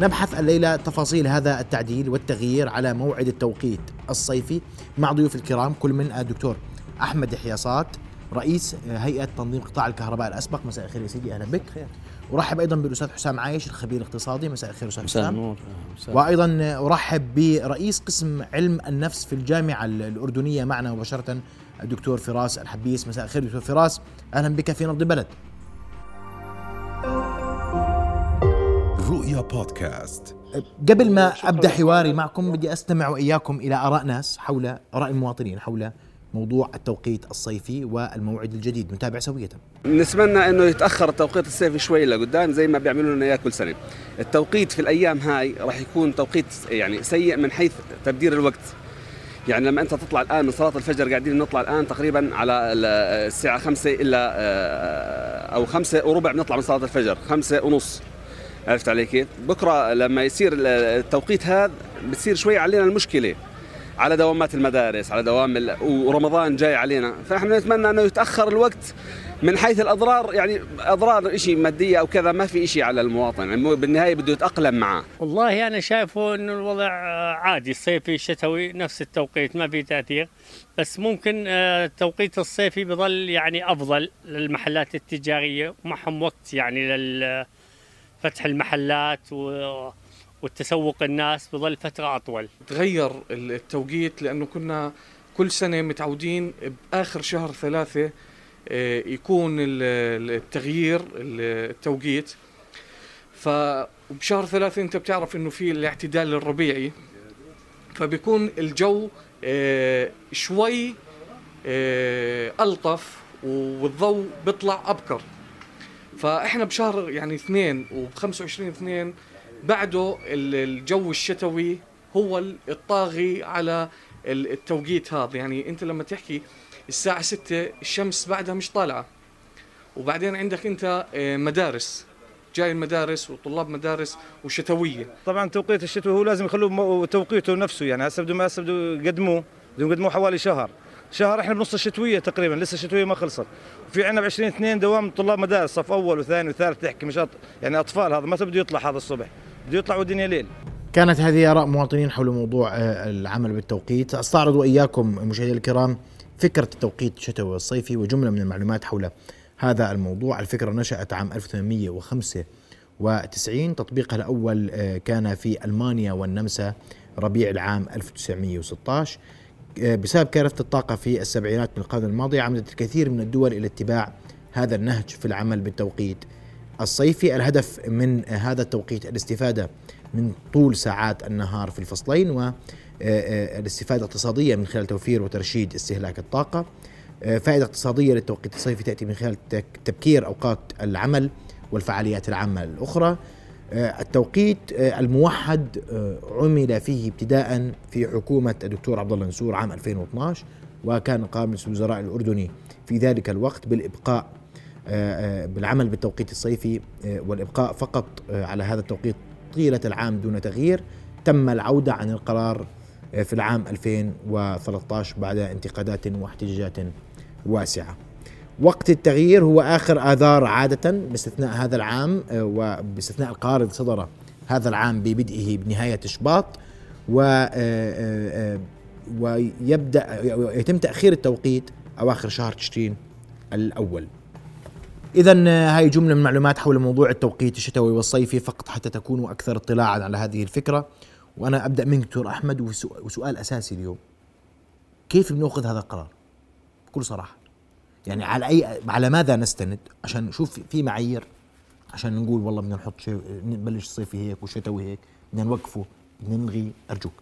نبحث الليلة تفاصيل هذا التعديل والتغيير على موعد التوقيت الصيفي مع ضيوف الكرام كل من الدكتور أحمد حياصات رئيس هيئة تنظيم قطاع الكهرباء الأسبق. مساء الخير يا سيدي أهلا بك. خير. أرحب أيضا بالأستاذ حسام عايش الخبير الاقتصادي. مساء الخير أستاذ حسام. نور وأيضا أرحب برئيس قسم علم النفس في الجامعة الأردنية معنا مباشرة الدكتور فراس الحبيس. مساء الخير دكتور فراس. أهلا بك في نبض البلد. رؤيا بودكاست. قبل ما أبدأ حواري معكم بدي أستمع وإياكم إلى آراء ناس حول آراء المواطنين حول موضوع التوقيت الصيفي والموعد الجديد نتابع سوية. نتمنى إنه يتأخر التوقيت الصيفي شوي لقدام زي ما بيعملوا لنا إياه كل سنة. التوقيت في الأيام هاي راح يكون توقيت يعني سيء من حيث تبدير الوقت. يعني لما أنت تطلع الآن من صلاة الفجر قاعدين نطلع الآن تقريبا على الساعة خمسة الا آه، أو خمسة وربع بنطلع من صلاة الفجر خمسة ونص. عرفت علي كيف؟ بكرة لما يصير التوقيت هذا بتصير شوي علينا المشكلة. على دوامات المدارس على دوام ورمضان جاي علينا. فاحنا نتمنى أنه يتأخر الوقت من حيث الأضرار يعني أضرار شيء مادية أو كذا ما في شيء على المواطن. يعني بالنهاية بده يتأقلم معه. والله أنا شايفه إنه الوضع عادي. الصيفي الشتوي نفس التوقيت ما في تأثير. بس ممكن آه، التوقيت الصيفي بظل يعني أفضل للمحلات التجارية ومعهم وقت يعني لفتح المحلات و والتسوق الناس بظل فترة أطول. تغير التوقيت لأنه كنا كل سنة متعودين بآخر شهر ثلاثة آه، يكون التغيير التوقيت. فبشهر ثلاثة أنت بتعرف أنه في الاعتدال الربيعي. فبيكون الجو آه، شوي آه، ألطف والضوء بيطلع أبكر. فإحنا بشهر يعني اثنين وب 25 اثنين بعده الجو الشتوي هو الطاغي على التوقيت هذا. يعني أنت لما تحكي الساعة ستة الشمس بعدها مش طالعة. وبعدين عندك أنت آه، مدارس. جاي المدارس وطلاب مدارس وشتوية. طبعا توقيت الشتوي هو لازم يخلوه توقيته نفسه. يعني هسه بدهم هسه بدهم يقدموه بدهم يقدموه حوالي شهر. شهر إحنا بنص الشتوية تقريبا لسه الشتوية ما خلصت. وفي عندنا ب 20 2 دوام طلاب مدارس صف أول وثاني وثالث تحكي مش يعني أطفال هذا ما بده يطلع هذا الصبح بده يطلع والدنيا ليل. كانت هذه آراء مواطنين حول موضوع آه، العمل بالتوقيت. أستعرض وإياكم مشاهدينا الكرام فكرة التوقيت الشتوي والصيفي وجملة من المعلومات حول هذا الموضوع. الفكرة نشأت عام 1895 تطبيقها الأول آه، كان في ألمانيا والنمسا ربيع العام 1916 آه، بسبب كارثة الطاقة في السبعينات من القرن الماضي عمدت الكثير من الدول إلى اتباع هذا النهج في العمل بالتوقيت الصيفي. الهدف من هذا التوقيت الاستفادة من طول ساعات النهار في الفصلين والاستفادة آه، الاقتصادية من خلال توفير وترشيد استهلاك الطاقة. آه، فائدة اقتصادية للتوقيت الصيفي تأتي من خلال تبكير أوقات العمل والفعاليات العامة الأخرى. آه، التوقيت الموحد عمل فيه ابتداء في حكومة الدكتور عبد الله نسور عام 2012 وكان قام الوزراء الأردني في ذلك الوقت بالإبقاء آه، آه، بالعمل بالتوقيت الصيفي آه، والإبقاء فقط على هذا التوقيت طيلة العام دون تغيير. تم العودة عن القرار في العام 2013 بعد انتقادات واحتجاجات واسعة. وقت التغيير هو آخر آذار عادة باستثناء هذا العام وباستثناء القرار اللي صدر هذا العام ببدئه بنهاية شباط و ويبدأ يتم تأخير التوقيت أواخر شهر تشرين الأول. إذا آه، هاي جملة من المعلومات حول موضوع التوقيت الشتوي والصيفي فقط حتى تكونوا أكثر اطلاعا على هذه الفكرة. وأنا أبدأ منك دكتور أحمد وسؤال أساسي اليوم. كيف بنأخذ هذا القرار؟ بكل صراحة. يعني على أي على ماذا نستند؟ عشان نشوف في معايير. عشان نقول والله بدنا نحط شيء نبلش الصيفي هيك والشتوي هيك بدنا نوقفه بدنا نلغي أرجوك.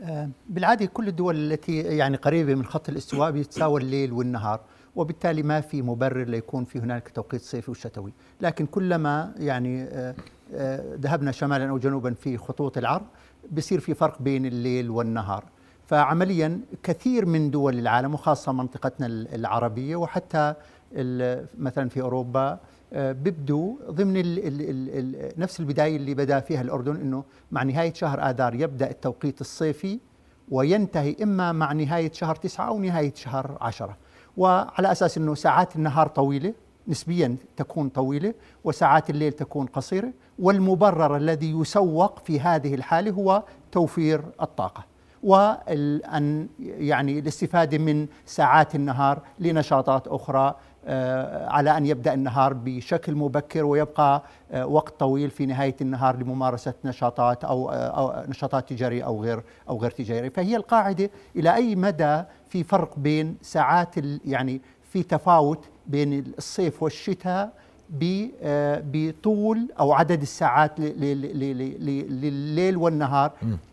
آه، بالعادة كل الدول التي يعني قريبة من خط الاستواء بيتساوى الليل والنهار وبالتالي ما في مبرر ليكون في هنالك توقيت صيفي وشتوي. لكن كلما يعني آه، آه، ذهبنا شمالا أو جنوبا في خطوط العرض بصير في فرق بين الليل والنهار. فعمليا كثير من دول العالم وخاصة منطقتنا العربية وحتى مثلا في أوروبا آه، بيبدوا ضمن ال ال ال نفس البداية اللي بدأ فيها الأردن أنه مع نهاية شهر آذار يبدأ التوقيت الصيفي وينتهي إما مع نهاية شهر تسعة أو نهاية شهر عشرة. وعلى أساس إنه ساعات النهار طويلة نسبيا تكون طويلة وساعات الليل تكون قصيرة والمبرر الذي يسوق في هذه الحالة هو توفير الطاقة. وأن يعني الاستفادة من ساعات النهار لنشاطات أخرى آه، على أن يبدأ النهار بشكل مبكر ويبقى آه، وقت طويل في نهاية النهار لممارسة نشاطات أو, آه، أو نشاطات تجارية أو غير أو غير تجارية. فهي القاعدة إلى أي مدى في فرق بين ساعات يعني في تفاوت بين الصيف والشتاء بطول أو عدد الساعات لليل والنهار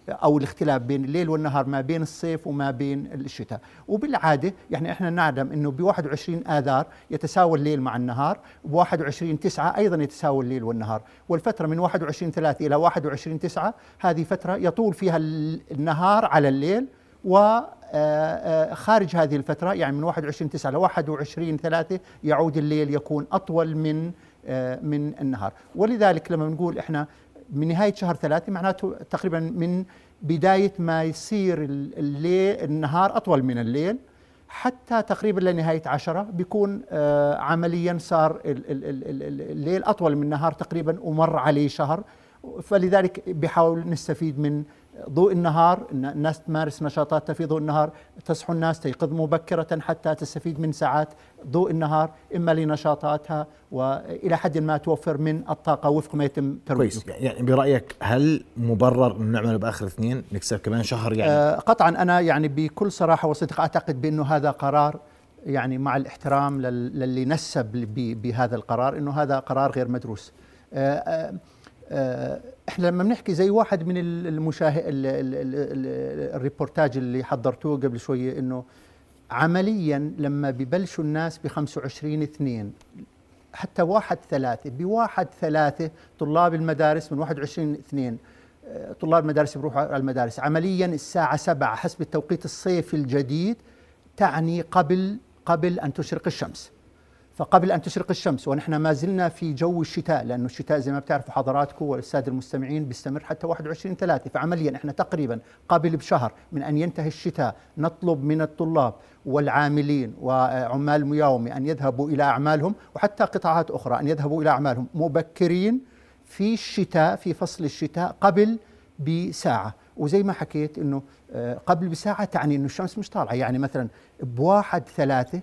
أو الاختلاف بين الليل والنهار ما بين الصيف وما بين الشتاء. وبالعادة يعني إحنا نعلم إنه ب 21 آذار يتساوى الليل مع النهار ب 21 9 أيضا يتساوى الليل والنهار. والفترة من 21 3 إلى 21 9 هذه فترة يطول فيها النهار على الليل و آه، آه، خارج هذه الفترة يعني من 21 9 ل 21 3 يعود الليل يكون أطول من آه، من النهار. ولذلك لما نقول إحنا من نهاية شهر ثلاثة معناته تقريبا من بداية ما يصير الليل النهار أطول من الليل حتى تقريبا لنهاية عشرة بيكون عمليا صار الليل أطول من النهار تقريبا ومر عليه شهر. فلذلك بحاول نستفيد من ضوء النهار الناس تمارس نشاطاتها في ضوء النهار تصحو الناس تيقظ مبكرة حتى تستفيد من ساعات ضوء النهار إما لنشاطاتها وإلى حد ما توفر من الطاقة وفق ما يتم ترويجه. كويس. يعني برأيك هل مبرر أن نعمله بآخر اثنين نكسب كمان شهر؟ يعني آه قطعا أنا يعني بكل صراحة وصدق أعتقد بأنه هذا قرار يعني مع الاحترام للي نسب بهذا القرار أنه هذا قرار غير مدروس. آه آه، إحنا لما بنحكي زي واحد من المشاهد الريبورتاج اللي حضرتوه قبل شوية إنه عمليا لما ببلشوا الناس ب 25 اثنين حتى واحد ثلاثة بواحد ثلاثة طلاب المدارس من 21 اثنين آه، طلاب المدارس بيروحوا على المدارس عمليا الساعة سبعة حسب التوقيت الصيفي الجديد تعني قبل قبل أن تشرق الشمس. فقبل أن تشرق الشمس ونحن ما زلنا في جو الشتاء لأنه الشتاء زي ما بتعرفوا حضراتكم والسادة المستمعين بيستمر حتى 21 3 فعمليا إحنا تقريبا قبل بشهر من أن ينتهي الشتاء نطلب من الطلاب والعاملين وعمال المياومة أن يذهبوا إلى أعمالهم وحتى قطاعات أخرى أن يذهبوا إلى أعمالهم. مبكرين في الشتاء في فصل الشتاء قبل بساعة. وزي ما حكيت أنه آه، قبل بساعة تعني أنه الشمس مش طالعة. يعني مثلا بواحد ثلاثة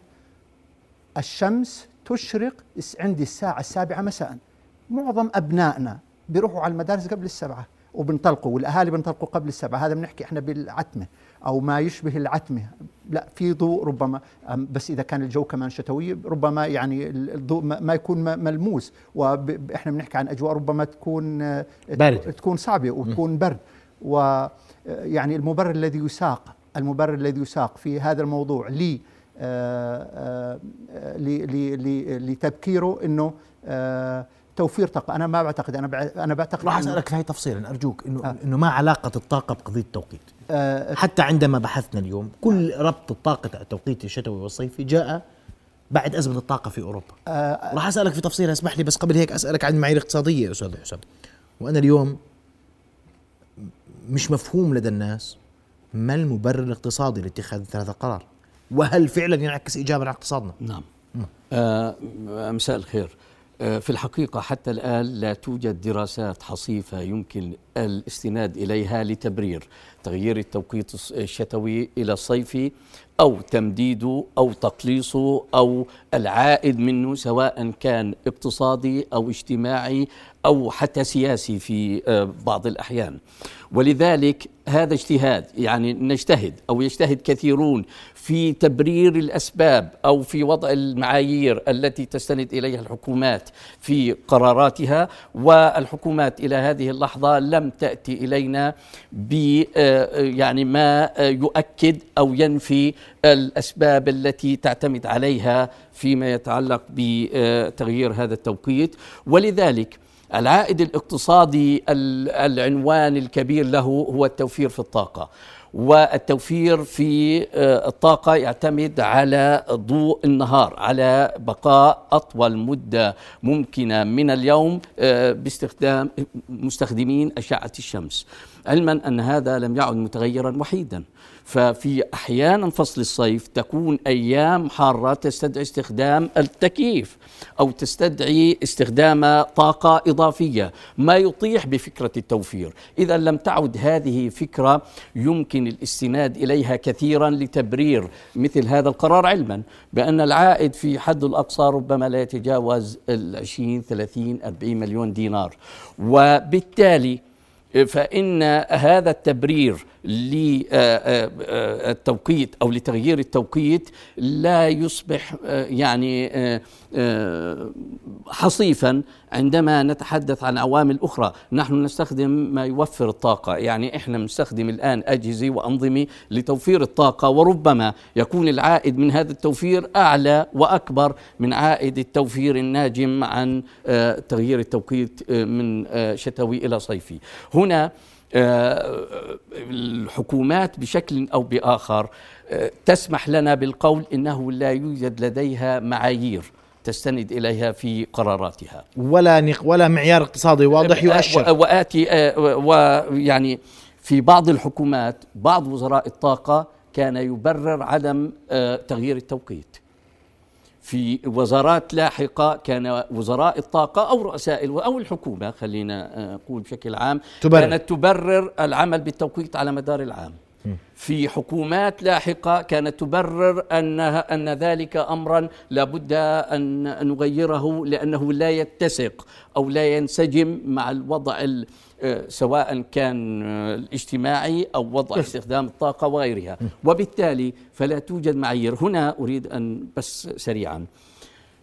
الشمس تشرق عندي الساعة السابعة مساء. معظم أبنائنا بيروحوا على المدارس قبل السبعة وبنطلقوا والأهالي بنطلقوا قبل السبعة. هذا بنحكي إحنا بالعتمة أو ما يشبه العتمة. لا في ضوء ربما بس إذا كان الجو كمان شتوي ربما يعني الضوء ما يكون ملموس. وإحنا بنحكي عن أجواء ربما تكون برد. تكون صعبة وتكون برد. ويعني المبرر الذي يساق المبرر الذي يساق في هذا الموضوع لي آه، آه، لتبكيره إنه آه، توفير طاقة. أنا ما بعتقد أنا أنا بعتقد راح أسألك في هاي تفصيلا أرجوك إنه آه. إنه ما علاقة الطاقة بقضية التوقيت آه حتى عندما بحثنا اليوم كل ربط الطاقة التوقيت الشتوي والصيفي جاء بعد أزمة الطاقة في أوروبا. آه راح أسألك في تفصيل اسمح لي بس قبل هيك أسألك عن المعايير الاقتصاديه أستاذ حسام. وأنا اليوم مش مفهوم لدى الناس ما المبرر الاقتصادي لاتخاذ هذا القرار وهل فعلا ينعكس ايجابا على اقتصادنا؟ نعم. آه مساء الخير. آه في الحقيقة حتى الآن لا توجد دراسات حصيفة يمكن الاستناد إليها لتبرير تغيير التوقيت الشتوي إلى الصيفي أو تمديده أو تقليصه أو العائد منه سواء كان اقتصادي أو اجتماعي أو حتى سياسي في آه، بعض الأحيان. ولذلك هذا اجتهاد يعني نجتهد أو يجتهد كثيرون في تبرير الأسباب أو في وضع المعايير التي تستند إليها الحكومات في قراراتها والحكومات إلى هذه اللحظة لم تأتي إلينا ب آه، يعني ما يؤكد أو ينفي الأسباب التي تعتمد عليها فيما يتعلق بتغيير هذا التوقيت. ولذلك العائد الاقتصادي العنوان الكبير له هو التوفير في الطاقة. والتوفير في آه، الطاقة يعتمد على ضوء النهار على بقاء أطول مدة ممكنة من اليوم آه، باستخدام مستخدمين أشعة الشمس. علما أن هذا لم يعد متغيرا وحيدا. ففي أحيانا فصل الصيف تكون أيام حارة تستدعي استخدام التكييف أو تستدعي استخدام طاقة إضافية ما يطيح بفكرة التوفير. إذا لم تعد هذه فكرة يمكن الاستناد إليها كثيرا لتبرير مثل هذا القرار علما بأن العائد في حد الأقصى ربما لا يتجاوز ال 20 30 40 مليون دينار. وبالتالي فإن هذا التبرير للتوقيت أو لتغيير التوقيت لا يصبح يعني حصيفا عندما نتحدث عن عوامل أخرى. نحن نستخدم ما يوفر الطاقة. يعني إحنا نستخدم الآن أجهزة وأنظمة لتوفير الطاقة وربما يكون العائد من هذا التوفير أعلى وأكبر من عائد التوفير الناجم عن تغيير التوقيت من شتوي إلى صيفي. هنا الحكومات بشكل أو بآخر تسمح لنا بالقول إنه لا يوجد لديها معايير تستند إليها في قراراتها. ولا نق ولا معيار اقتصادي واضح يؤشر. وآتي ويعني في بعض الحكومات بعض وزراء الطاقة كان يبرر عدم تغيير التوقيت. في وزارات لاحقة كان وزراء الطاقة أو رؤساء أو الحكومة خلينا نقول بشكل عام تبرر. كانت تبرر العمل بالتوقيت على مدار العام في حكومات لاحقة كانت تبرر أنها أن ذلك أمرا لابد أن نغيره لأنه لا يتسق أو لا ينسجم مع الوضع سواء كان الاجتماعي أو وضع استخدام الطاقة وغيرها. وبالتالي فلا توجد معايير. هنا أريد أن بس سريعا.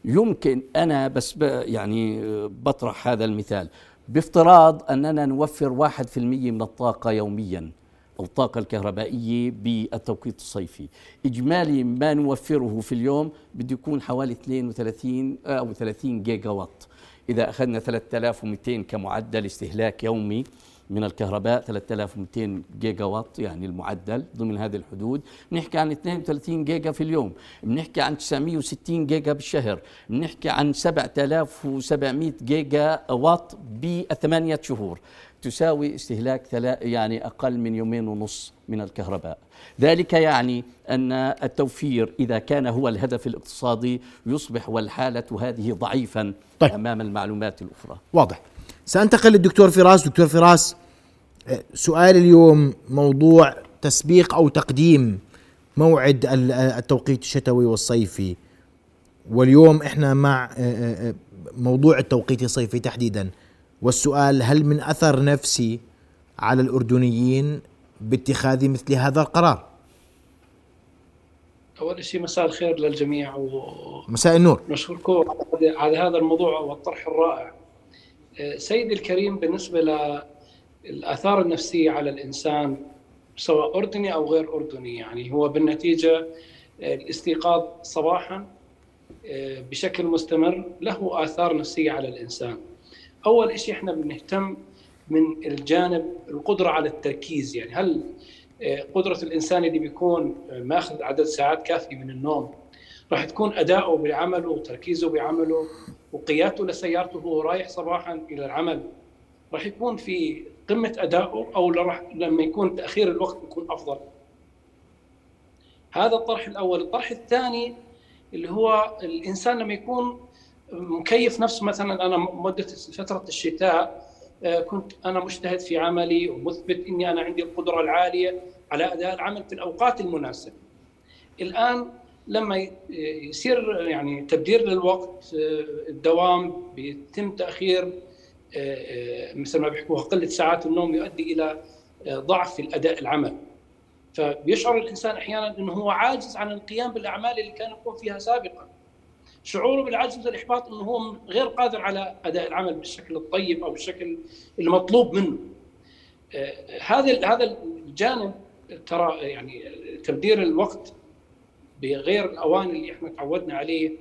يمكن أنا بس يعني بطرح هذا المثال. بافتراض أننا نوفر واحد في المية من الطاقة يوميا أو الطاقة الكهربائية بالتوقيت الصيفي. إجمالي ما نوفره في اليوم بده يكون حوالي 32 أو 30 جيجا وات إذا أخذنا 3200 كمعدل استهلاك يومي من الكهرباء 3200 جيجا وات يعني المعدل ضمن هذه الحدود. بنحكي عن 32 جيجا في اليوم. بنحكي عن 960 جيجا بالشهر. بنحكي عن 7700 جيجا وات بثمانية شهور. تساوي استهلاك يعني أقل من يومين ونص من الكهرباء. ذلك يعني أن التوفير إذا كان هو الهدف الاقتصادي يصبح والحالة هذه ضعيفا طيب. أمام المعلومات الأخرى. واضح. سأنتقل للدكتور فراس. دكتور فراس سؤال اليوم موضوع تسبيق أو تقديم موعد التوقيت الشتوي والصيفي واليوم إحنا مع موضوع التوقيت الصيفي تحديدا والسؤال هل من أثر نفسي على الأردنيين باتخاذ مثل هذا القرار؟ أول شيء مساء الخير للجميع و مساء النور نشكركم على هذا الموضوع والطرح الرائع. سيدي الكريم بالنسبة للاثار النفسية على الإنسان سواء أردني أو غير أردني يعني هو بالنتيجة الاستيقاظ صباحا بشكل مستمر له آثار نفسية على الإنسان. أول شيء إحنا بنهتم من الجانب القدرة على التركيز يعني هل قدرة الإنسان اللي بيكون ماخذ عدد ساعات كافي من النوم راح تكون أداؤه بعمله وتركيزه بعمله وقيادته لسيارته وهو رايح صباحا إلى العمل راح يكون في قمة ادائه أو لما يكون تأخير الوقت بيكون أفضل. هذا الطرح الأول، الطرح الثاني اللي هو الإنسان لما يكون مكيف نفسه مثلا أنا مدة فترة الشتاء كنت أنا مجتهد في عملي ومثبت إني أنا عندي القدرة العالية على أداء العمل في الأوقات المناسبة. الآن لما يصير يعني تبدير للوقت الدوام بيتم تأخير مثل ما بيحكوها قله ساعات النوم يؤدي إلى ضعف في الأداء العمل. فبيشعر الإنسان أحيانا إنه هو عاجز عن القيام بالأعمال اللي كان يقوم فيها سابقا. شعوره بالعجز والاحباط إنه هو غير قادر على أداء العمل بالشكل الطيب أو بالشكل المطلوب منه. هذا هذا الجانب ترى يعني تبدير الوقت بغير الاوان اللي إحنا تعودنا عليه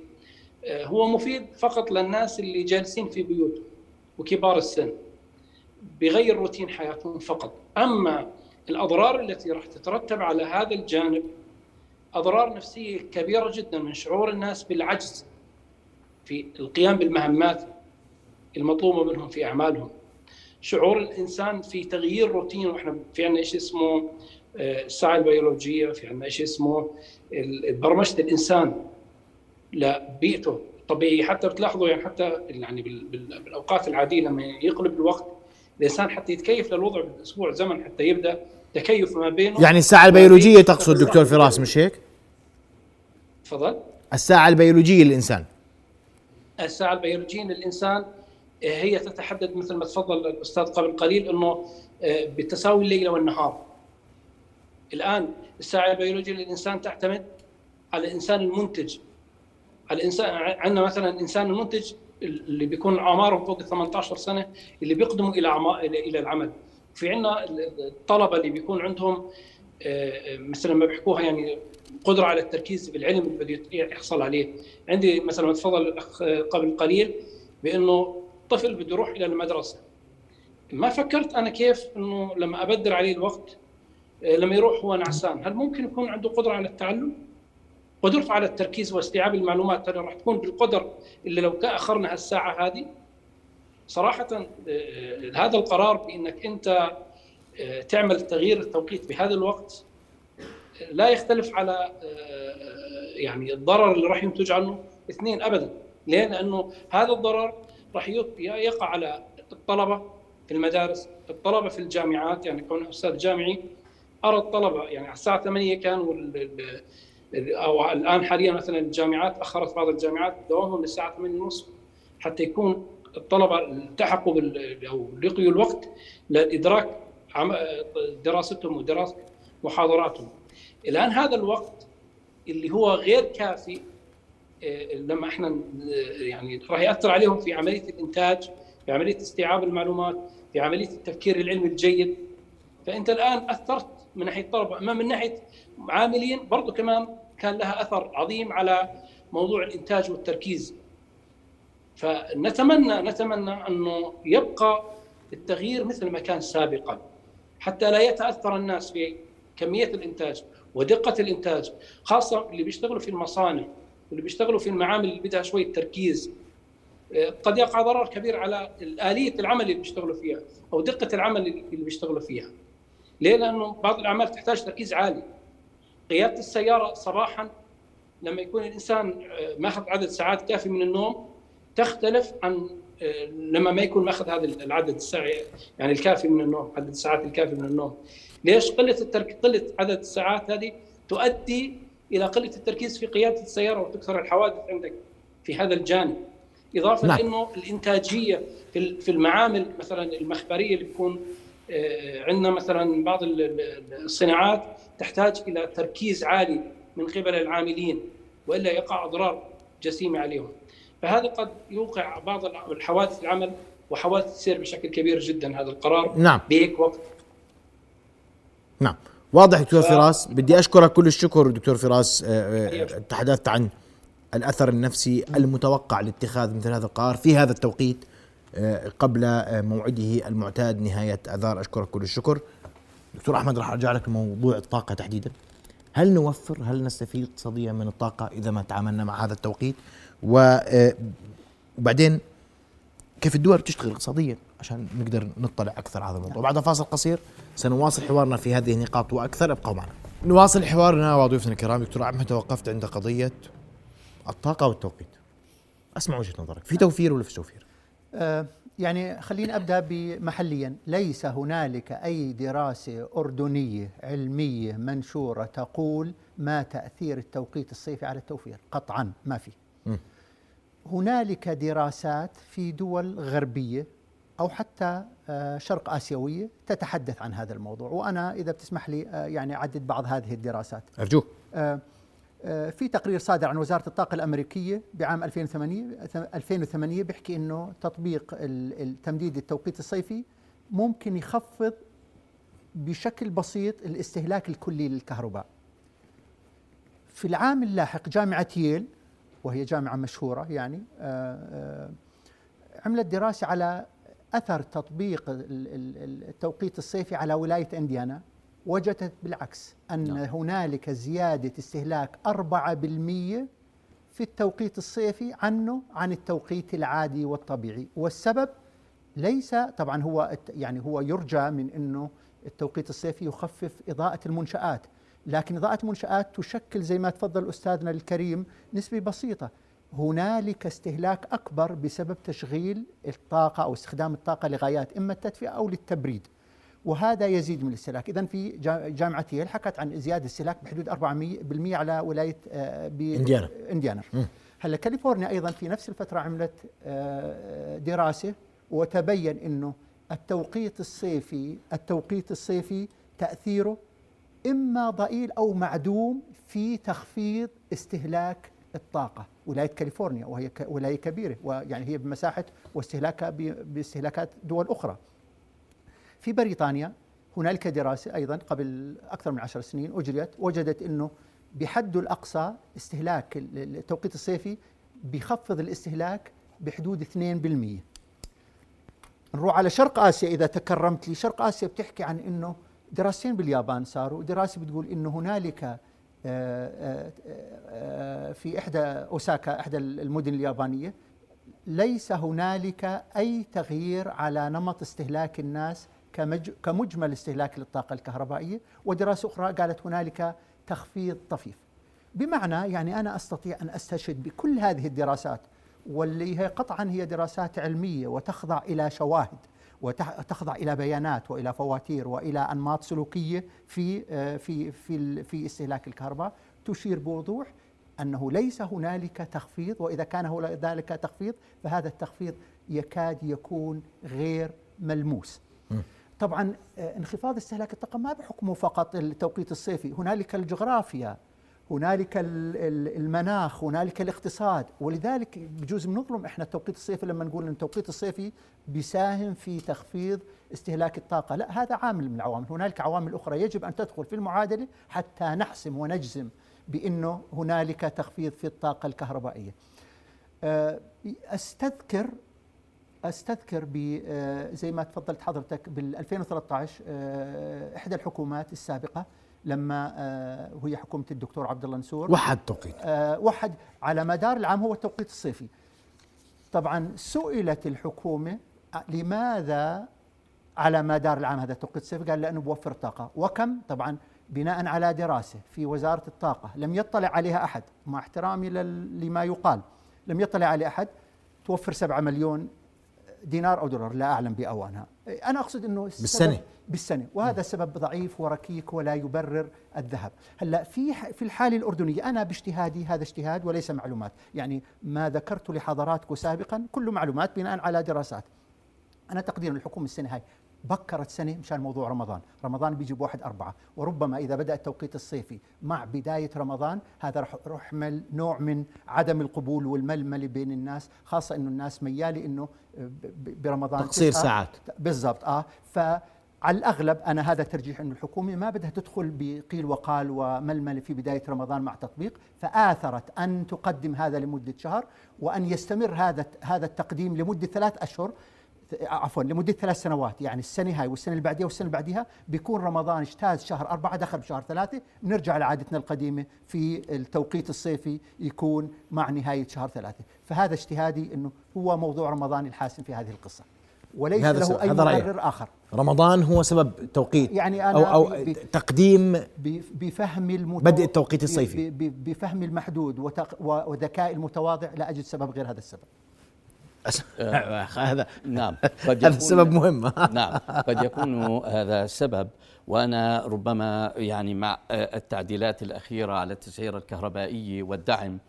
هو مفيد فقط للناس اللي جالسين في بيوتهم وكبار السن بغير روتين حياتهم فقط. أما الأضرار التي راح تترتب على هذا الجانب أضرار نفسية كبيرة جدا من شعور الناس بالعجز في القيام بالمهمات المطلوبة منهم في أعمالهم. شعور الإنسان في تغيير روتين وإحنا في عندنا شيء اسمه آه، الساعة البيولوجية في عندنا شيء اسمه برمجه الإنسان لبيئته. الطبيعيه حتى بتلاحظوا يعني حتى يعني بالأوقات العادية لما يقلب الوقت الإنسان حتى يتكيف للوضع بالاسبوع زمن حتى يبدأ تكيف ما بينه يعني الساعة البيولوجية تقصد دكتور فراس مش هيك؟ تفضل الساعة البيولوجية للإنسان الساعة البيولوجية للإنسان هي تتحدد مثل ما تفضل الأستاذ قبل قليل إنه آه، بتساوي الليل والنهار. الآن الساعة البيولوجية للإنسان تعتمد على الإنسان المنتج. الانسان عندنا مثلا الانسان المنتج اللي بيكون اعمارهم فوق 18 سنة اللي بيقدموا إلى إلى العمل. في عندنا الطلبة اللي بيكون عندهم آه، مثل ما بيحكوها يعني قدرة على التركيز بالعلم اللي بده يحصل عليه. عندي مثلا تفضل الاخ قبل قليل بأنه طفل بده يروح إلى المدرسة ما فكرت أنا كيف إنه لما ابدر عليه الوقت آه، لما يروح هو نعسان هل ممكن يكون عنده قدرة على التعلم قدرته على التركيز واستيعاب المعلومات ترى راح تكون بالقدر اللي لو أخرنا هالساعة هذه. صراحة آه، آه، هذا القرار بإنك أنت تعمل تغيير التوقيت بهذا الوقت لا يختلف على يعني الضرر اللي راح ينتج عنه اثنين ابدا. ليه؟ لأنه هذا الضرر راح يقع على الطلبة في المدارس، الطلبة في الجامعات. يعني كون أستاذ جامعي أرى الطلبة يعني على الساعة 8 كانوا أو الآن حاليا مثلا الجامعات أخرت بعض الجامعات دوامهم للساعة 8:30 حتى يكون الطلبة التحقوا أو لقيوا الوقت لإدراك دراستهم ودراسه محاضراتهم. الآن هذا الوقت اللي هو غير كافي آه، لما إحنا يعني راح يأثر عليهم في عملية الإنتاج في عملية استيعاب المعلومات في عملية التفكير العلمي الجيد فأنت الآن أثرت من ناحية الطلبه اما من ناحية عاملين برضه كمان كان لها أثر عظيم على موضوع الإنتاج والتركيز. فنتمنى نتمنى أنه يبقى التغيير مثل ما كان سابقا حتى لا يتأثر الناس في كمية الإنتاج ودقة الإنتاج خاصة اللي بيشتغلوا في المصانع واللي بيشتغلوا في المعامل اللي بدها شوية تركيز. قد يقع ضرر كبير على آلية العمل اللي بيشتغلوا فيها أو دقة العمل اللي بيشتغلوا فيها. ليه؟ لأنه بعض الأعمال تحتاج تركيز عالي. قيادة السيارة صباحا لما يكون الإنسان آه، ماخذ عدد ساعات كافي من النوم تختلف عن آه، لما ما يكون ماخذ هذا العدد الساعي يعني الكافي من النوم عدد الساعات الكافي من النوم ليش قلة الترك قلة عدد الساعات هذه تؤدي إلى قلة التركيز في قيادة السيارة وتكثر الحوادث عندك في هذا الجانب إضافة نعم. إنه الإنتاجية في المعامل مثلا المخبرية اللي بتكون آه، عندنا مثلا بعض الصناعات تحتاج إلى تركيز عالي من قبل العاملين وإلا يقع أضرار جسيمة عليهم. فهذا قد يوقع بعض الحوادث العمل وحوادث السير بشكل كبير جدا هذا القرار. نعم. بهيك وقت. نعم. واضح دكتور ف... فراس. بدي أشكرك كل الشكر دكتور فراس. آه، آه، تحدثت عن الأثر النفسي المتوقع لاتخاذ مثل هذا القرار. في هذا التوقيت آه، قبل موعده المعتاد نهاية آذار. أشكرك كل الشكر. دكتور أحمد راح أرجع لك لموضوع الطاقة تحديدا. هل نوفر هل نستفيد اقتصاديا من الطاقة إذا ما تعاملنا مع هذا التوقيت؟ وبعدين كيف الدول بتشتغل اقتصاديا عشان نقدر نطلع أكثر على هذا الموضوع؟ بعد فاصل قصير سنواصل حوارنا في هذه النقاط وأكثر. ابقوا معنا. نواصل حوارنا وضيوفنا الكرام. دكتور أحمد توقفت عند قضية الطاقة والتوقيت. أسمع وجهة نظرك. في توفير ولا في توفير؟ آه يعني خليني أبدأ بمحليا. ليس هنالك أي دراسة أردنية علمية منشورة تقول ما تأثير التوقيت الصيفي على التوفير. قطعا ما في. هنالك دراسات في دول غربية أو حتى آه، شرق آسيوية تتحدث عن هذا الموضوع. وأنا إذا بتسمح لي آه، يعني أعدد بعض هذه الدراسات. أرجوك. آه، في تقرير صادر عن وزارة الطاقة الأمريكية بعام 2008 2008 بيحكي إنه تطبيق تمديد التوقيت الصيفي ممكن يخفض بشكل بسيط الاستهلاك الكلي للكهرباء. في العام اللاحق جامعة ييل وهي جامعة مشهورة يعني عملت دراسة على أثر تطبيق التوقيت الصيفي على ولاية إنديانا وجدت بالعكس أن نعم. هنالك زيادة استهلاك 4% في التوقيت الصيفي عنه عن التوقيت العادي والطبيعي. والسبب ليس طبعا هو يعني هو يرجى من إنه التوقيت الصيفي يخفف إضاءة المنشآت. لكن إضاءة المنشآت تشكل زي ما تفضل أستاذنا الكريم نسبة بسيطة. هنالك استهلاك أكبر بسبب تشغيل الطاقة أو استخدام الطاقة لغايات إما التدفئة أو للتبريد. وهذا يزيد من الاستهلاك اذا في جا- جامعة ييل حكت عن زيادة استهلاك بحدود 400% على ولاية آه، إنديانا. إنديانا. هلأ كاليفورنيا أيضا في نفس الفترة عملت آه، دراسة وتبين إنه التوقيت الصيفي التوقيت الصيفي تأثيره إما ضئيل أو معدوم في تخفيض استهلاك الطاقة. ولاية كاليفورنيا وهي ك- ولاية كبيرة ويعني هي بمساحة واستهلاكها باستهلاكات دول أخرى. في بريطانيا هنالك دراسة أيضا قبل أكثر من عشر سنين أجريت وجدت أنه بحد الأقصى استهلاك ال- التوقيت الصيفي بيخفض الاستهلاك بحدود 2% نروح على شرق آسيا إذا تكرمت لي. شرق آسيا بتحكي عن أنه دراستين باليابان صاروا. دراسة بتقول أنه هنالك آه، آه، آه، في إحدى أوساكا إحدى المدن اليابانية ليس هنالك أي تغيير على نمط استهلاك الناس كمجمل استهلاك للطاقة الكهربائية ودراسة أخرى قالت هنالك تخفيض طفيف بمعنى يعني أنا أستطيع أن أستشهد بكل هذه الدراسات واللي هي قطعا هي دراسات علمية وتخضع إلى شواهد وتخضع إلى بيانات وإلى فواتير وإلى أنماط سلوكية في في في في استهلاك الكهرباء تشير بوضوح أنه ليس هنالك تخفيض وإذا كان هنالك تخفيض فهذا التخفيض يكاد يكون غير ملموس. طبعا آه، انخفاض استهلاك الطاقة ما بحكمه فقط التوقيت الصيفي، هنالك الجغرافيا، هنالك ال- ال- المناخ، هنالك الاقتصاد، ولذلك بجوز بنظلم إحنا التوقيت الصيفي لما نقول إن التوقيت الصيفي بيساهم في تخفيض استهلاك الطاقة، لا هذا عامل من العوامل، هنالك عوامل أخرى يجب أن تدخل في المعادلة حتى نحسم ونجزم بأنه هنالك تخفيض في الطاقة الكهربائية. آه، أستذكر أستذكر ب آه، زي ما تفضلت حضرتك بال 2013 آه، إحدى الحكومات السابقة لما آه، وهي حكومة الدكتور عبد الله نسور وحد توقيت. وحد على مدار العام هو التوقيت الصيفي. طبعا سئلت الحكومة لماذا على مدار العام هذا التوقيت الصيفي؟ قال لأنه بوفر طاقة. وكم؟ طبعا بناء على دراسة في وزارة الطاقة. لم يطلع عليها أحد مع احترامي لما يقال. لم يطلع عليه أحد توفر سبعة مليون دينار أو دولار لا أعلم بأوانها. أنا أقصد أنه السبب- بالسنة. بالسنة. وهذا السبب ضعيف وركيك ولا يبرر الذهب. هلأ في في الحالة الأردنية أنا باجتهادي هذا اجتهاد وليس معلومات. يعني ما ذكرت لحضراتكم سابقا كله معلومات بناء على دراسات. أنا تقدير الحكومة السنة هاي بكرت سنة مشان موضوع رمضان رمضان بيجي بواحد أربعة وربما إذا بدأ التوقيت الصيفي مع بداية رمضان هذا رح يحمل نوع من عدم القبول والململة بين الناس خاصة إنه الناس ميالة ب- ب- برمضان تقصير. ساعات. بالضبط آه فعلى الأغلب أنا هذا ترجيح إنه الحكومة ما بدها تدخل بقيل وقال وململة في بداية رمضان مع تطبيق فآثرت أن تقدم هذا لمدة شهر وأن يستمر هذا هذا التقديم لمدة ثلاث أشهر عفوا لمدة ثلاث سنوات. يعني السنة هاي والسنة اللي بعدها والسنة اللي بعدها بيكون رمضان اجتاز شهر أربعة دخل بشهر ثلاثة. نرجع لعادتنا القديمة في التوقيت الصيفي يكون مع نهاية شهر ثلاثة. فهذا اجتهادي أنه هو موضوع رمضان الحاسم في هذه القصة. وليس هذا. له رأيك. مبرر آخر. رمضان هو سبب توقيت يعني أنا ب- ب- تقديم بفهم المتو... بدء التوقيت الصيفي. بفهم المحدود وذكاء المتواضع. لا أجد سبب غير هذا السبب. هذا نعم. هذا يكون- السبب مهم. نعم. قد يكون هذا سبب. وأنا ربما يعني مع التعديلات الأخيرة على التسعيره الكهربائيه والدعم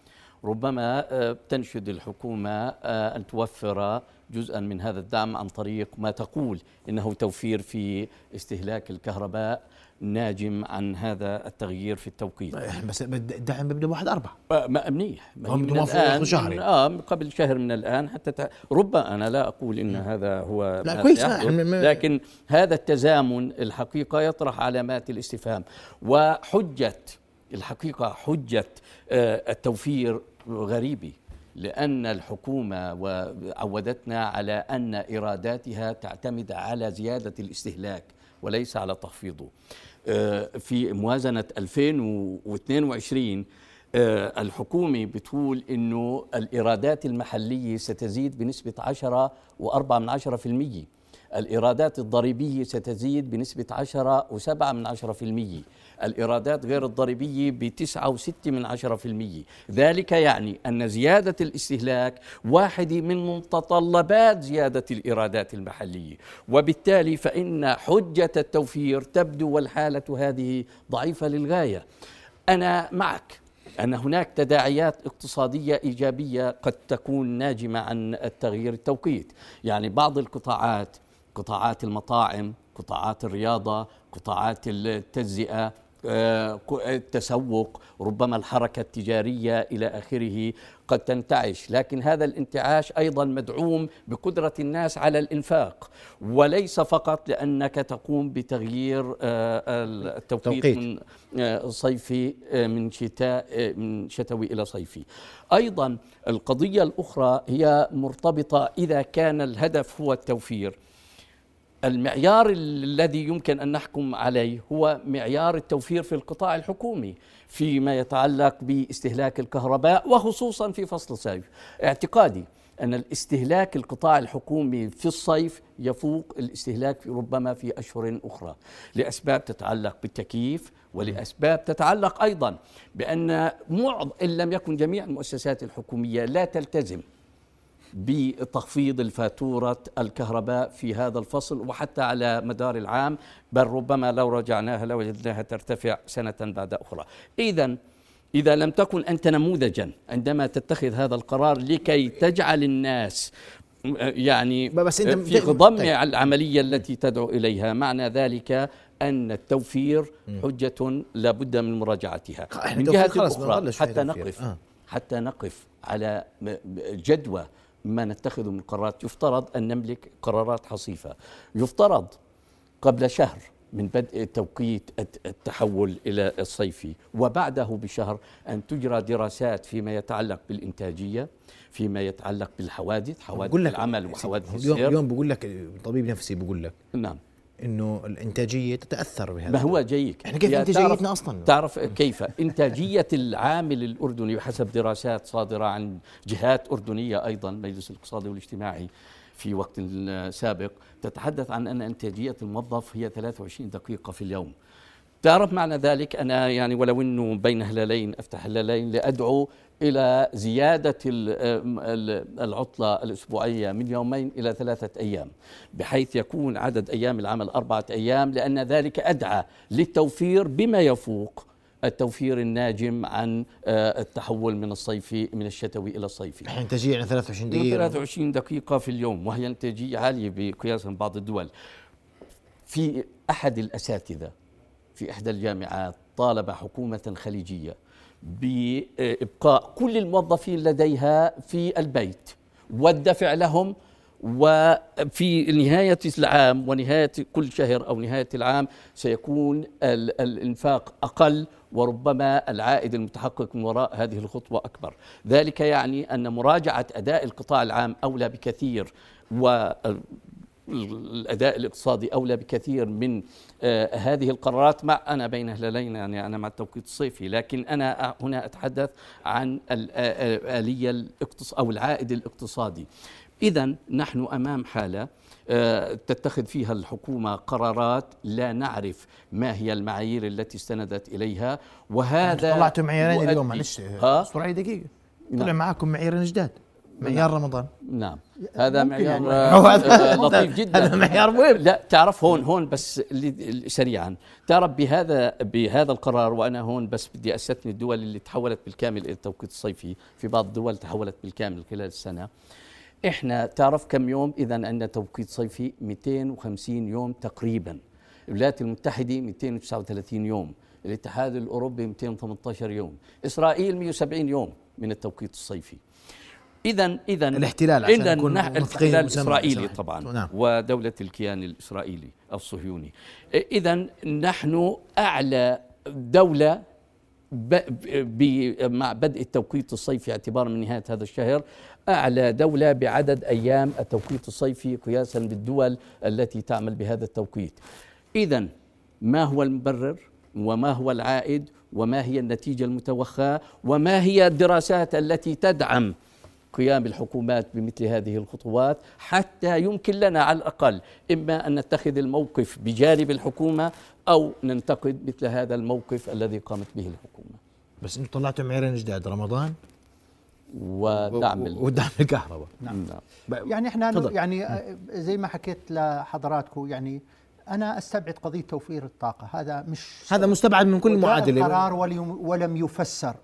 ربما تنشد الحكومة أن توفر جزءا من هذا الدعم عن طريق ما تقول إنه توفير في استهلاك الكهرباء ناجم عن هذا التغيير في التوقيت. بس الدعم بيبدا بواحد أربعة. آه، ما منيح ما من ياخذوا شهري. آه قبل شهر من الآن حتى تع... ربما أنا لا أقول إن هذا هو لا، كويس، لكن هذا التزامن الحقيقة يطرح علامات الاستفهام وحجة الحقيقة حجة آه، التوفير غريبة لأن الحكومة عودتنا على أن إيراداتها تعتمد على زيادة الاستهلاك وليس على تخفيضه. آه، في موازنة 2022 آه، الحكومة بتقول أنه الإيرادات المحلية ستزيد بنسبة 10 و4 من 10 في المية. الإيرادات الضريبية ستزيد بنسبة 10 و7 من 10 في المية. الإيرادات غير الضريبية بتسعة وستة من عشرة في المية. ذلك يعني أن زيادة الاستهلاك واحدة من متطلبات زيادة الإيرادات المحلية. وبالتالي فإن حجة التوفير تبدو والحالة هذه ضعيفة للغاية. أنا معك أن هناك تداعيات اقتصادية إيجابية قد تكون ناجمة عن التغيير التوقيت. يعني بعض القطاعات قطاعات المطاعم قطاعات الرياضة قطاعات التجزئة آه، التسوق ربما الحركة التجارية إلى آخره قد تنتعش. لكن هذا الانتعاش أيضا مدعوم بقدرة الناس على الإنفاق. وليس فقط لأنك تقوم بتغيير آه، التوقيت من آه، صيفي من شتاء من شتوي إلى صيفي. أيضا القضية الأخرى هي مرتبطة إذا كان الهدف هو التوفير. المعيار الذي يمكن أن نحكم عليه هو معيار التوفير في القطاع الحكومي فيما يتعلق باستهلاك الكهرباء وخصوصا في فصل الصيف. اعتقادي أن الاستهلاك القطاع الحكومي في الصيف يفوق الاستهلاك في ربما في أشهر أخرى لأسباب تتعلق بالتكييف ولأسباب تتعلق أيضا بأن معظم إن لم يكن جميع المؤسسات الحكومية لا تلتزم بتخفيض الفاتورة الكهرباء في هذا الفصل وحتى على مدار العام بل ربما لو رجعناها لوجدناها ترتفع سنة بعد أخرى. إذا إذا لم تكن أنت نموذجا عندما تتخذ هذا القرار لكي تجعل الناس يعني بس أنت في خضم طيب. العملية التي تدعو إليها. معنى ذلك أن التوفير حجة لابد من مراجعتها. من جهة أخرى حتى نقف. آه. حتى نقف على جدوى ما نتخذ من قرارات. يفترض أن نملك قرارات حصيفة. يفترض قبل شهر من بدء توقيت التحول إلى الصيفي وبعده بشهر أن تجرى دراسات فيما يتعلق بالإنتاجية فيما يتعلق بالحوادث حوادث العمل وحوادث السير. اليوم بقول لك طبيب نفسي بقول لك نعم. إنه الإنتاجية تتأثر بهذا ما هو جيد إحنا كيف إنتاجيتنا أصلا؟ تعرف كيف؟ إنتاجية العامل الأردني بحسب دراسات صادرة عن جهات أردنية أيضا مجلس الاقتصادي والاجتماعي في وقت سابق تتحدث عن أن إنتاجية الموظف هي 23 دقيقة في اليوم. تعرف معنى ذلك أنا يعني ولو أنه بين هلالين أفتح هلالين لأدعو إلى زيادة العطلة الأسبوعية من يومين إلى ثلاثة أيام بحيث يكون عدد أيام العمل أربعة أيام لأن ذلك أدعى للتوفير بما يفوق التوفير الناجم عن آه، التحول من الصيفي من الشتوي إلى الصيفي. الحين انتاجيه 23 دقيقة 23 دقيقة في اليوم وهي انتاجيه عالية بقياس بعض الدول. في أحد الأساتذة في إحدى الجامعات طالب حكومة خليجية بإبقاء كل الموظفين لديها في البيت والدفع لهم وفي نهاية العام ونهاية كل شهر أو نهاية العام سيكون الإنفاق أقل وربما العائد المتحقق من وراء هذه الخطوة أكبر. ذلك يعني أن مراجعة أداء القطاع العام أولى بكثير و الأداء الاقتصادي أولى بكثير من آه هذه القرارات. مع أنا بين هلالين يعني أنا مع التوقيت الصيفي لكن أنا هنا أتحدث عن الاليه الاقتص أو العائد الاقتصادي. اذا نحن أمام حالة آه تتخذ فيها الحكومة قرارات لا نعرف ما هي المعايير التي استندت إليها. وهذا طلعتوا معيارين اليوم معلش اسرعي دقيقة. طلع نعم. معكم معيارين جداد. معيار نعم. رمضان. نعم. هذا معيار يعني. لطيف جدا. هذا معيار مهم. لا تعرف هون هون بس سريعا. تعرف بهذا بهذا القرار وأنا هون بس بدي أستثني الدول اللي تحولت بالكامل إلى التوقيت الصيفي. في بعض الدول تحولت بالكامل خلال السنة. إحنا تعرف كم يوم؟ اذا عندنا توقيت صيفي 250 يوم تقريبا. الولايات المتحدة 239 يوم. الاتحاد الأوروبي 218 يوم. إسرائيل 170 يوم من التوقيت الصيفي. اذا اذا الاحتلال عشان إذا الاحتلال الاسرائيلي طبعا نعم. ودولة الكيان الإسرائيلي الصهيوني اذا نحن أعلى دولة مع بدء التوقيت الصيفي اعتبارا من نهاية هذا الشهر أعلى دولة بعدد أيام التوقيت الصيفي قياسا بالدول التي تعمل بهذا التوقيت. اذا ما هو المبرر وما هو العائد وما هي النتيجة المتوخاة وما هي الدراسات التي تدعم قيام الحكومات بمثل هذه الخطوات حتى يمكن لنا على الأقل إما أن نتخذ الموقف بجانب الحكومة أو ننتقد مثل هذا الموقف الذي قامت به الحكومة. بس إنتم طلعتوا معيرين جداد رمضان؟ ودعم ودعم الكهرباء. نعم. ب- يعني إحنا تفضل. يعني آه، زي ما حكيت لحضراتكم يعني أنا أستبعد قضية توفير الطاقة. هذا مش هذا مستبعد من كل معادلة. القرار ولم ولم يفسر.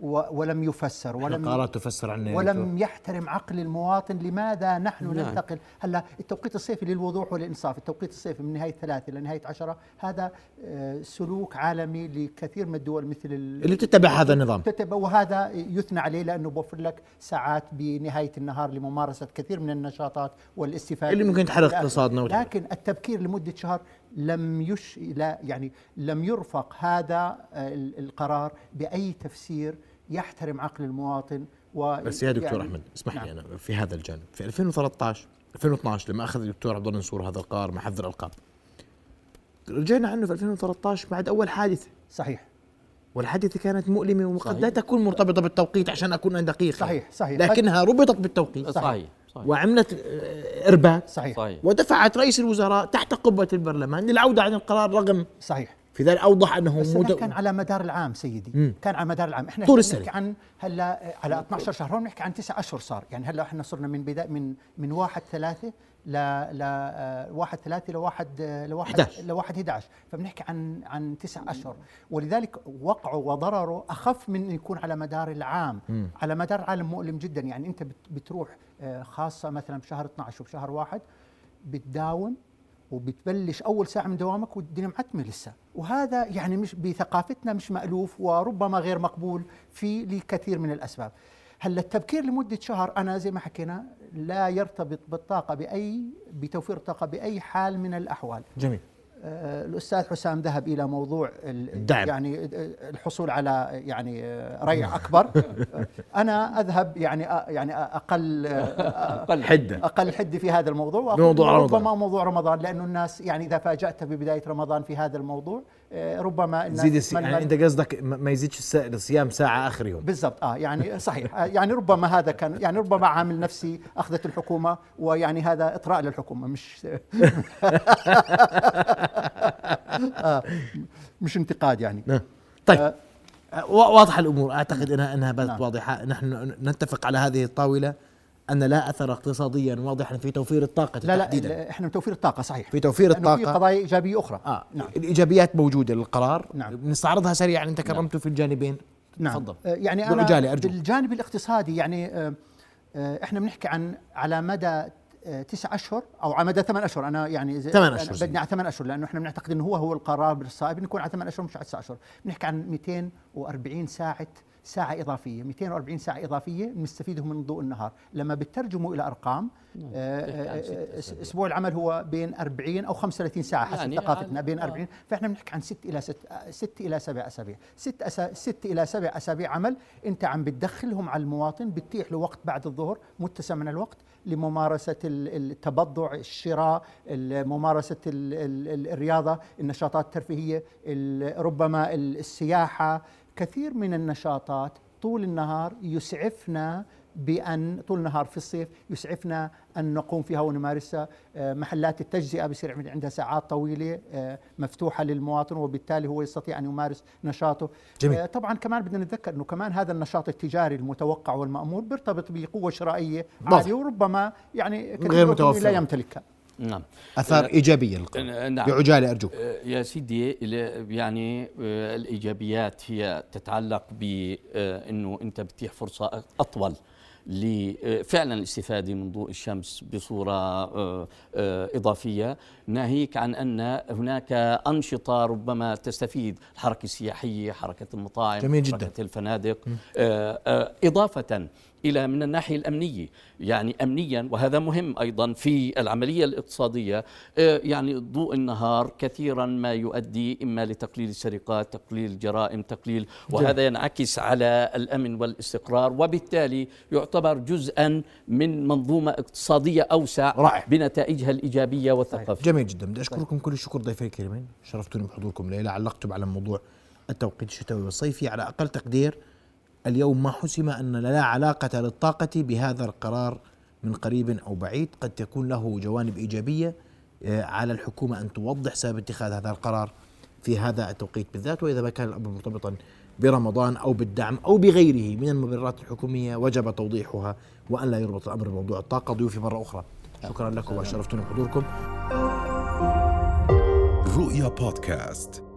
ولم يفسر ولم تفسر عنا ولم يحترم عقل المواطن لماذا نحن نعم. ننتقل هلا التوقيت الصيفي للوضوح والإنصاف التوقيت الصيفي من نهاية ثلاثة إلى نهاية عشرة هذا آه، سلوك عالمي لكثير من الدول مثل ال- اللي بتتبع هذا النظام تتبع وهذا يثنى عليه لأنه بوفر لك ساعات بنهاية النهار لممارسة كثير من النشاطات والاستفادة اللي ممكن تحرق اقتصادنا. لكن التبكير لمدة شهر لم يش لا يعني لم يرفق هذا ال- القرار بأي تفسير يحترم عقل المواطن و بس يا دكتور يعني أحمد اسمح لي نعم. أنا في هذا الجانب. في 2013 2012 لما أخذ الدكتور عبد الله منصور هذا القرار محذر القاب رجعنا عنه في 2013 بعد أول حادثة. صحيح. والحادثة كانت مؤلمة وقد صحيح. لا تكون مرتبطة بالتوقيت عشان أكون دقيق صحيح صحيح. لكنها ربطت بالتوقيت. صحيح صحيح. وعملت آه، إرباك. صحيح. صحيح. ودفعت رئيس الوزراء تحت قبة البرلمان للعودة عن القرار رغم صحيح. في ذلك أوضح أنه بس مو هذا د- كان على مدار العام سيدي مم. كان على مدار العام إحنا طول. بنحكي عن هلا على 12 شهر هون بنحكي عن تسع أشهر صار يعني هلا إحنا صرنا من بداية من من 1 3 ل ل 1 3 ل 1 ل 1 11. ل 1 11 فبنحكي عن عن تسع أشهر ولذلك وقعه وضرره أخف من يكون على مدار العام مم. على مدار العام مؤلم جدا يعني أنت بت- بتروح آه، خاصة مثلا بشهر 12 وبشهر واحد بتداوم وبتبلش أول ساعة من دوامك والدنيا معتمه لسه. وهذا يعني مش بثقافتنا مش مألوف وربما غير مقبول في لكثير من الأسباب. هلأ التبكير لمدة شهر أنا زي ما حكينا لا يرتبط بالطاقة بأي بتوفير الطاقة بأي حال من الأحوال. جميل. الأستاذ حسام ذهب إلى موضوع ال- الدعم. يعني آه، الحصول على يعني آه، ريع أكبر آه، أنا أذهب يعني آه، يعني أقل آه، أقل حدة أقل حدة في هذا الموضوع بموضوع رمضان. ربما موضوع رمضان لأنه الناس يعني إذا فاجأت ببدايه رمضان في هذا الموضوع آه، ربما الناس زيد السي... يعني أنت قصدك ما يزيدش الصيام ساعة آخر يوم. بالضبط. آه يعني صحيح. آه، يعني ربما هذا كان يعني ربما عامل نفسي أخذت الحكومة ويعني هذا إطراء للحكومة مش آه مش انتقاد يعني. نعم. طيب. آه، آه، وا- واضحه الأمور. أعتقد انها إنها باتت نعم. واضحة. نحن نتفق على هذه الطاولة. أن لا أثر اقتصاديا واضحا في توفير الطاقة لا لا تحديدا. ال- إحنا توفير الطاقة صحيح. في توفير لأنه في الطاقة. قضايا إيجابية أخرى. آه. نعم. الإيجابيات موجودة للقرار نعم. نستعرضها سريعا أنت كرمته في الجانبين. نعم. تفضل. آه، يعني أنا أرجو. بالجانب الاقتصادي يعني آه، آه، إحنا بنحكي عن على مدى آه، تسع أشهر أو على مدى ثمان أشهر. أنا يعني ثمان أنا أشهر بدنا على ثمان أشهر لأنه إحنا بنعتقد إنه هو هو القرار بالصائب. نكون على ثمان أشهر مش على تسع أشهر. بنحكي عن 240 ساعة ساعة إضافية 240 ساعة إضافية بنستفيدهم من ضوء النهار لما بترجموا إلى أرقام آه، عن آه، آه، أسابيع. أسبوع العمل هو بين 40 أو 35 ساعة حسب يعني ثقافتنا على- بين آه. 40 فإحنا بنحكي عن ست إلى ست ست إلى سبع أسابيع ست أسا ست إلى سبع أسابيع عمل أنت عم بتدخلهم على المواطن بتتيح له وقت بعد الظهر متسع من الوقت لممارسة ال- التبضع الشراء ال- ممارسه ال- ال- ال- الرياضة النشاطات الترفيهية ال- ربما ال- السياحة كثير من النشاطات طول النهار يسعفنا بأن طول النهار في الصيف يسعفنا أن نقوم فيها ونمارسها آه، محلات التجزئة بصير عندها ساعات طويلة آه، مفتوحة للمواطن وبالتالي هو يستطيع أن يمارس نشاطه جميل. آه، طبعا كمان بدنا نتذكر أنه كمان هذا النشاط التجاري المتوقع والمأمول بيرتبط بقوة شرائية. عالية وربما يعني كثير. لا يمتلكها نعم. آثار آه، إيجابية للقرار آه، نعم. بعجالة أرجوك. آه، يا سيدي يعني آه، الإيجابيات هي تتعلق بانه أنت بتتيح فرصة أطول لفعلا الاستفادة من ضوء الشمس بصورة آه، آه، إضافية. ناهيك عن أن هناك أنشطة ربما تستفيد الحركة السياحية حركة المطاعم جميل جداً. حركة الفنادق. آه، آه، إضافة إلى من الناحية الأمنية. يعني امنيا وهذا مهم أيضا في العملية الاقتصادية آه، يعني ضوء النهار كثيرا ما يؤدي إما لتقليل السرقات تقليل الجرائم تقليل وهذا ينعكس على الأمن والاستقرار وبالتالي يعتبر جزءا من منظومة اقتصادية أوسع رائع. بنتائجها الإيجابية والثقافية. جميل جدا. بدي أشكركم كل الشكر ضيفي الكريمين. شرفتوني بحضوركم ليلى علقتم على موضوع التوقيت الشتوي والصيفي على أقل تقدير. اليوم ما حسم أن لا علاقة للطاقة بهذا القرار من قريب أو بعيد. قد تكون له جوانب إيجابية آه، على الحكومة أن توضح سبب اتخاذ هذا القرار في هذا التوقيت بالذات. وإذا ما كان الأمر مرتبطا برمضان أو بالدعم أو بغيره من المبررات الحكومية وجب توضيحها وأن لا يربط الأمر بموضوع الطاقة. ضيوفي مرة أخرى شكرا لكم وشرفتنا بحضوركم رؤيا بودكاست.